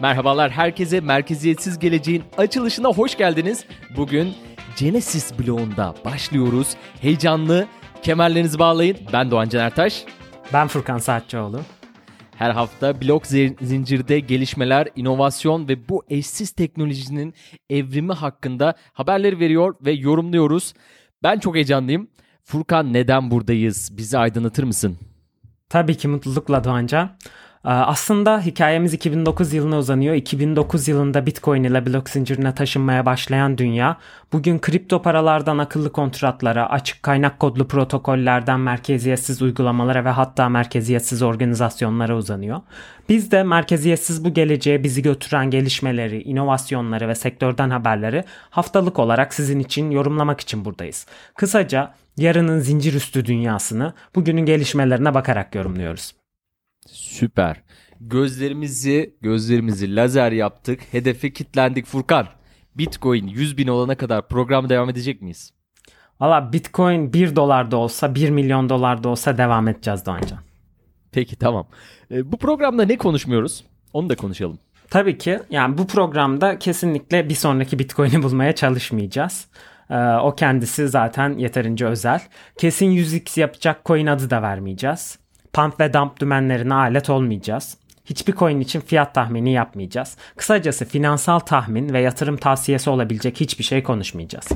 Merhabalar herkese Merkeziyetsiz Geleceğin açılışına hoş geldiniz. Bugün Genesis bloğunda başlıyoruz. Heyecanlı, kemerlerinizi bağlayın. Ben Doğan Caner Taş. Ben Furkan Saatçıoğlu. Her hafta blok zincirde gelişmeler, inovasyon ve bu eşsiz teknolojinin evrimi hakkında haberleri veriyor ve yorumluyoruz. Ben çok heyecanlıyım. Furkan neden buradayız? Bizi aydınlatır mısın? Tabii ki mutlulukla Doğanca. Ee, aslında hikayemiz 2009 yılına uzanıyor. 2009 yılında Bitcoin ile blok zincirine taşınmaya başlayan dünya bugün kripto paralardan akıllı kontratlara, açık kaynak kodlu protokollerden merkeziyetsiz uygulamalara ve hatta merkeziyetsiz organizasyonlara uzanıyor. Biz de merkeziyetsiz bu geleceğe bizi götüren gelişmeleri, inovasyonları ve sektörden haberleri haftalık olarak sizin için yorumlamak için buradayız. Kısaca yarının zincir üstü dünyasını bugünün gelişmelerine bakarak yorumluyoruz. Süper. Gözlerimizi gözlerimizi lazer yaptık. Hedefe kitlendik Furkan. Bitcoin 100 bin olana kadar program devam edecek miyiz? Valla Bitcoin 1 dolar da olsa 1 milyon dolar da olsa devam edeceğiz Doğancan. Peki tamam. E, bu programda ne konuşmuyoruz? Onu da konuşalım. Tabii ki. Yani bu programda kesinlikle bir sonraki Bitcoin'i bulmaya çalışmayacağız. Ee, o kendisi zaten yeterince özel. Kesin 100x yapacak coin adı da vermeyeceğiz. Pump ve dump dümenlerine alet olmayacağız. Hiçbir coin için fiyat tahmini yapmayacağız. Kısacası finansal tahmin ve yatırım tavsiyesi olabilecek hiçbir şey konuşmayacağız.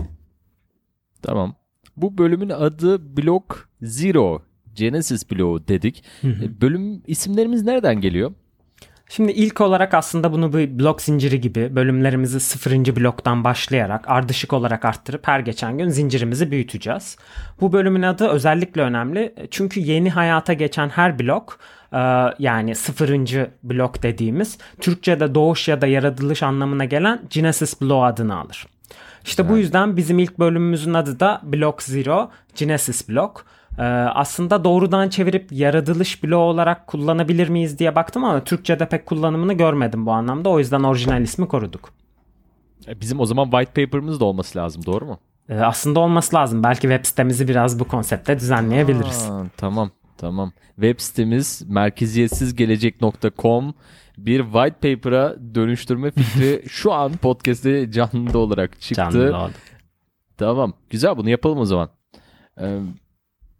Tamam. Bu bölümün adı Block Zero. Genesis bloğu dedik. Bölüm isimlerimiz nereden geliyor? Şimdi ilk olarak aslında bunu bir blok zinciri gibi bölümlerimizi sıfırıncı bloktan başlayarak ardışık olarak arttırıp her geçen gün zincirimizi büyüteceğiz. Bu bölümün adı özellikle önemli çünkü yeni hayata geçen her blok e, yani sıfırıncı blok dediğimiz Türkçe'de doğuş ya da yaratılış anlamına gelen Genesis bloğu adını alır. İşte evet. bu yüzden bizim ilk bölümümüzün adı da Block Zero Genesis Block. Ee, aslında doğrudan çevirip yaratılış bloğu olarak kullanabilir miyiz diye baktım ama Türkçe'de pek kullanımını görmedim bu anlamda. O yüzden orijinal ismi koruduk. E, bizim o zaman white paper'ımız da olması lazım doğru mu? Ee, aslında olması lazım. Belki web sitemizi biraz bu konsepte düzenleyebiliriz. Aa, tamam tamam. Web sitemiz merkeziyetsizgelecek.com bir white paper'a dönüştürme fikri şu an podcast'te canlı olarak çıktı. Canlı. Tamam. Güzel bunu yapalım o zaman. Ee,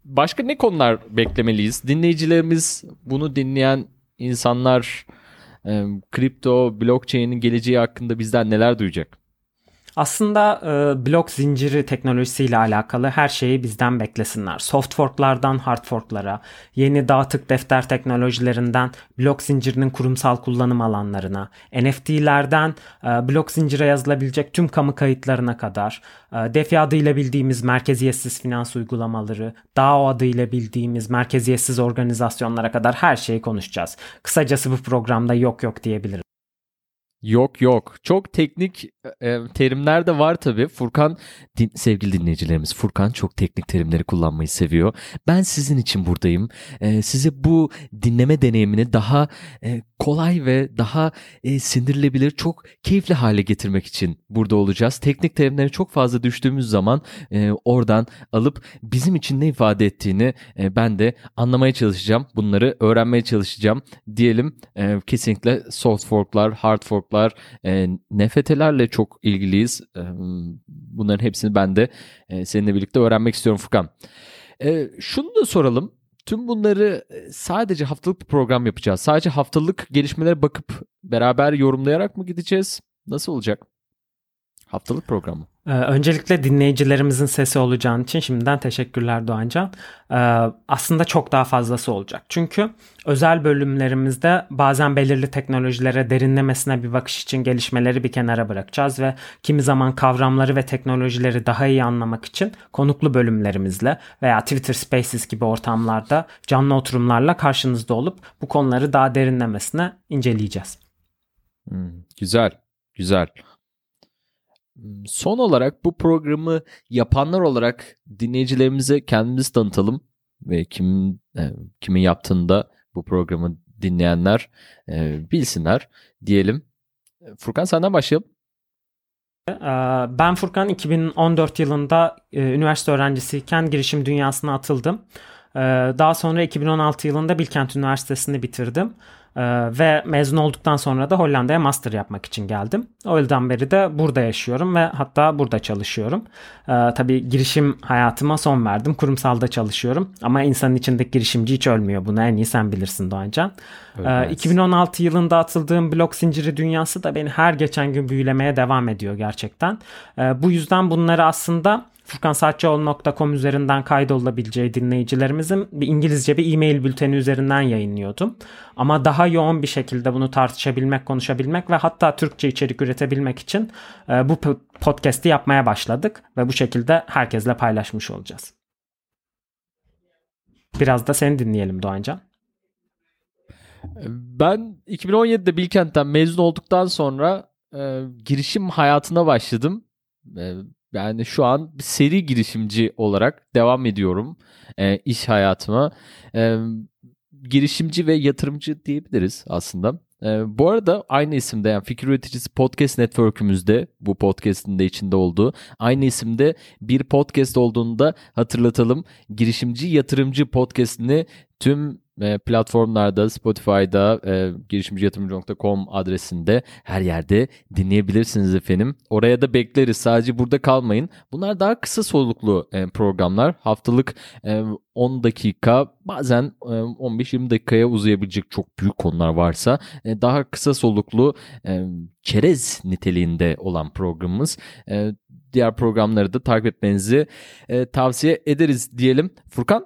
başka ne konular beklemeliyiz? Dinleyicilerimiz, bunu dinleyen insanlar e, kripto, blockchain'in geleceği hakkında bizden neler duyacak? Aslında e, blok zinciri teknolojisiyle alakalı her şeyi bizden beklesinler. Soft forklardan hard forklara, yeni dağıtık defter teknolojilerinden blok zincirinin kurumsal kullanım alanlarına, NFT'lerden e, blok zincire yazılabilecek tüm kamu kayıtlarına kadar, e, DeFi adıyla bildiğimiz merkeziyetsiz finans uygulamaları, DAO adıyla bildiğimiz merkeziyetsiz organizasyonlara kadar her şeyi konuşacağız. Kısacası bu programda yok yok diyebilirim. Yok yok. Çok teknik e, terimler de var tabii. Furkan din, sevgili dinleyicilerimiz Furkan çok teknik terimleri kullanmayı seviyor. Ben sizin için buradayım. E, size bu dinleme deneyimini daha e, kolay ve daha e, sindirilebilir, çok keyifli hale getirmek için burada olacağız. Teknik terimlere çok fazla düştüğümüz zaman e, oradan alıp bizim için ne ifade ettiğini e, ben de anlamaya çalışacağım. Bunları öğrenmeye çalışacağım diyelim. E, kesinlikle soft forklar, hard forklar, e, NFT'lerle çok ilgiliyiz. E, bunların hepsini ben de e, seninle birlikte öğrenmek istiyorum Furkan. E, şunu da soralım. Tüm bunları e, sadece haftalık bir program yapacağız. Sadece haftalık gelişmelere bakıp beraber yorumlayarak mı gideceğiz? Nasıl olacak? Haftalık programı. Ee, öncelikle dinleyicilerimizin sesi olacağın için şimdiden teşekkürler Doğancan. Ee, aslında çok daha fazlası olacak. Çünkü özel bölümlerimizde bazen belirli teknolojilere derinlemesine bir bakış için gelişmeleri bir kenara bırakacağız ve kimi zaman kavramları ve teknolojileri daha iyi anlamak için konuklu bölümlerimizle veya Twitter Spaces gibi ortamlarda canlı oturumlarla karşınızda olup bu konuları daha derinlemesine inceleyeceğiz. Hmm, güzel, güzel. Son olarak bu programı yapanlar olarak dinleyicilerimize kendimizi tanıtalım ve kim e, kimin yaptığını da bu programı dinleyenler e, bilsinler diyelim. Furkan senden başlayalım. Ee, ben Furkan 2014 yılında e, üniversite öğrencisiyken girişim dünyasına atıldım. Daha sonra 2016 yılında Bilkent Üniversitesi'ni bitirdim. Ee, ve mezun olduktan sonra da Hollanda'ya master yapmak için geldim. O yıldan beri de burada yaşıyorum ve hatta burada çalışıyorum. Ee, tabii girişim hayatıma son verdim. Kurumsalda çalışıyorum. Ama insanın içindeki girişimci hiç ölmüyor. Bunu en iyi sen bilirsin Doğancan. Ee, 2016 yılında atıldığım blok zinciri dünyası da beni her geçen gün büyülemeye devam ediyor gerçekten. Ee, bu yüzden bunları aslında furkansaatçıoğlu.com üzerinden kaydolabileceği dinleyicilerimizin bir İngilizce bir e-mail bülteni üzerinden yayınlıyordum. Ama daha yoğun bir şekilde bunu tartışabilmek, konuşabilmek ve hatta Türkçe içerik üretebilmek için e, bu podcast'i yapmaya başladık ve bu şekilde herkesle paylaşmış olacağız. Biraz da seni dinleyelim Doğancan. Ben 2017'de Bilkent'ten mezun olduktan sonra e, girişim hayatına başladım. E, yani şu an seri girişimci olarak devam ediyorum e, iş hayatıma. E, girişimci ve yatırımcı diyebiliriz aslında. E, bu arada aynı isimde yani Fikir Üreticisi Podcast Network'ümüzde bu podcast'in de içinde olduğu aynı isimde bir podcast olduğunda hatırlatalım. Girişimci Yatırımcı podcast'ini tüm platformlarda, Spotify'da, e, girişimciyatırımcı.com adresinde her yerde dinleyebilirsiniz efendim. Oraya da bekleriz. Sadece burada kalmayın. Bunlar daha kısa soluklu e, programlar. Haftalık e, 10 dakika bazen e, 15-20 dakikaya uzayabilecek çok büyük konular varsa e, daha kısa soluklu e, çerez niteliğinde olan programımız. E, diğer programları da takip etmenizi e, tavsiye ederiz diyelim. Furkan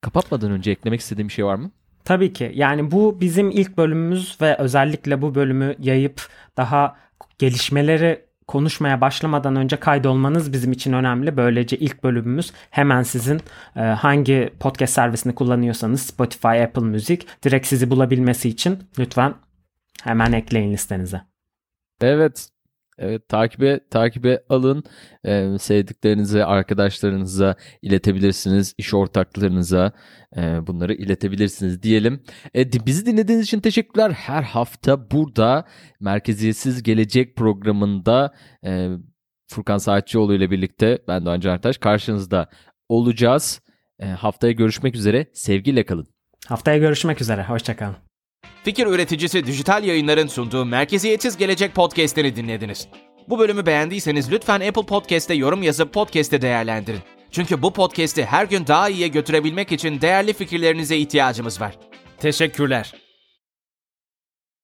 Kapatmadan önce eklemek istediğim bir şey var mı? Tabii ki. Yani bu bizim ilk bölümümüz ve özellikle bu bölümü yayıp daha gelişmeleri konuşmaya başlamadan önce kaydolmanız bizim için önemli. Böylece ilk bölümümüz hemen sizin e, hangi podcast servisini kullanıyorsanız Spotify, Apple Music direkt sizi bulabilmesi için lütfen hemen ekleyin listenize. Evet Evet takibe takibe alın. Ee, sevdiklerinize, arkadaşlarınıza iletebilirsiniz. iş ortaklarınıza e, bunları iletebilirsiniz diyelim. E, bizi dinlediğiniz için teşekkürler. Her hafta burada Merkeziyetsiz Gelecek programında e, Furkan Saatçıoğlu ile birlikte ben Doğan Cantaş karşınızda olacağız. E, haftaya görüşmek üzere. Sevgiyle kalın. Haftaya görüşmek üzere. Hoşçakalın. Fikir üreticisi dijital yayınların sunduğu Merkeziyetsiz Gelecek podcast'ini dinlediniz. Bu bölümü beğendiyseniz lütfen Apple Podcast'te yorum yazıp podcast'te değerlendirin. Çünkü bu podcast'i her gün daha iyiye götürebilmek için değerli fikirlerinize ihtiyacımız var. Teşekkürler.